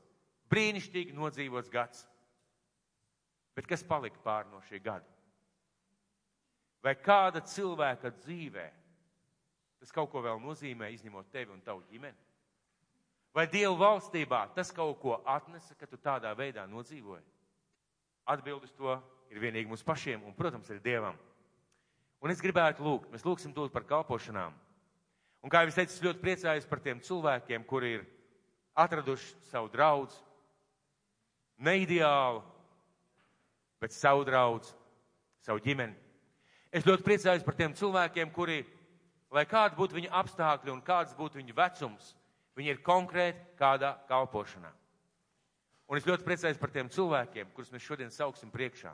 brīnišķīgi nodzīvots gads. Bet kas palika pāri no šī gada? Vai kāda cilvēka dzīvē tas kaut ko vēl nozīmē, izņemot tevi un tavu ģimeni? Vai Dieva valstībā tas kaut ko atnesa, ka tu tādā veidā nodzīvoji? Atbildes to ir vienīgi mums pašiem un, protams, arī Dievam. Un es gribētu lūgt, mēs lūgsim tūlīt par kalpošanām. Un kā jau es teicu, es ļoti priecājos par tiem cilvēkiem, kuri ir atraduši savu draugu, neideālu, bet savu draugu, savu ģimeni. Es ļoti priecājos par tiem cilvēkiem, kuri, lai kādi būtu viņa apstākļi un kāds būtu viņa vecums, viņi ir konkrēti kādā kalpošanā. Un es ļoti priecājos par tiem cilvēkiem, kurus mēs šodien sauksim priekšā,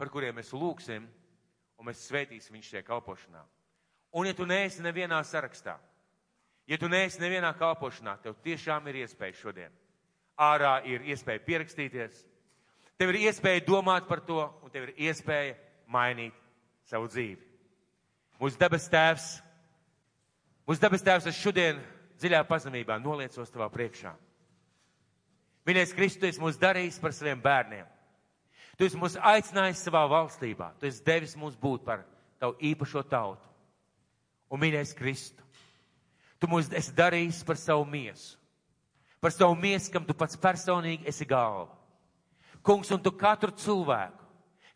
par kuriem mēs lūgsim un mēs svētīsim viņš šajā kalpošanā. Un ja tu neesi nevienā sarakstā, ja tu neesi nevienā kalpošanā, tev tiešām ir iespēja šodien. Ārā ir iespēja pierakstīties, tev ir iespēja domāt par to, un tev ir iespēja mainīt savu dzīvi. Mūsu debes tēvs, mūsu debes tēvs, es šodien dziļā pazemībā noliecos tavā priekšā. Mīļais Kristus, mūs darījis par saviem bērniem. Tu esi mūs aicinājis savā valstībā. Tu esi devis mums būt par tavu īpašo tautu. Un mīļais Kristu, tu mūs esi darījis par savu miesu. Par savu miesu, kam tu pats personīgi esi galva. Kungs, un tu katru cilvēku,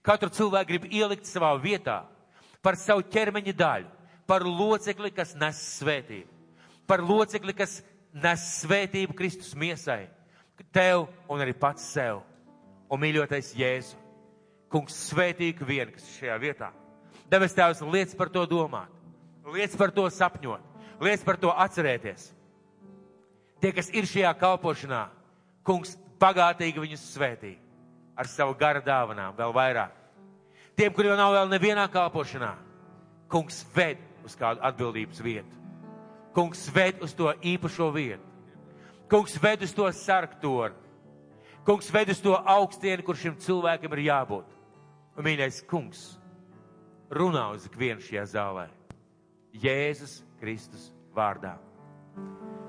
katru cilvēku gribi ielikt savā vietā par savu ķermeņa daļu, par locekli, kas nes svētību, par locekli, kas nes svētību Kristus miesai, tev un arī pats sev un mīļotais Jēzu. Kungs svētīgi vien, kas ir šajā vietā. Debes Tēvs, liec par to domāt, liec par to sapņot, liec par to atcerēties. Tie, kas ir šajā kalpošanā, kungs bagātīgi viņus svētī ar savu gara dāvanām vēl vairāk. Tiem, kuriem nav vēl nevienā kalpošanā, kungs ved uz kādu atbildības vietu. Kungs ved uz to īpašo vietu. Kungs ved uz to sarktoru Kungs ved uz to augstienu, kur šim cilvēkam ir jābūt. Un, mīļais kungs, runā uz ikvienu šajā zālē. Jēzus Kristus vārdā.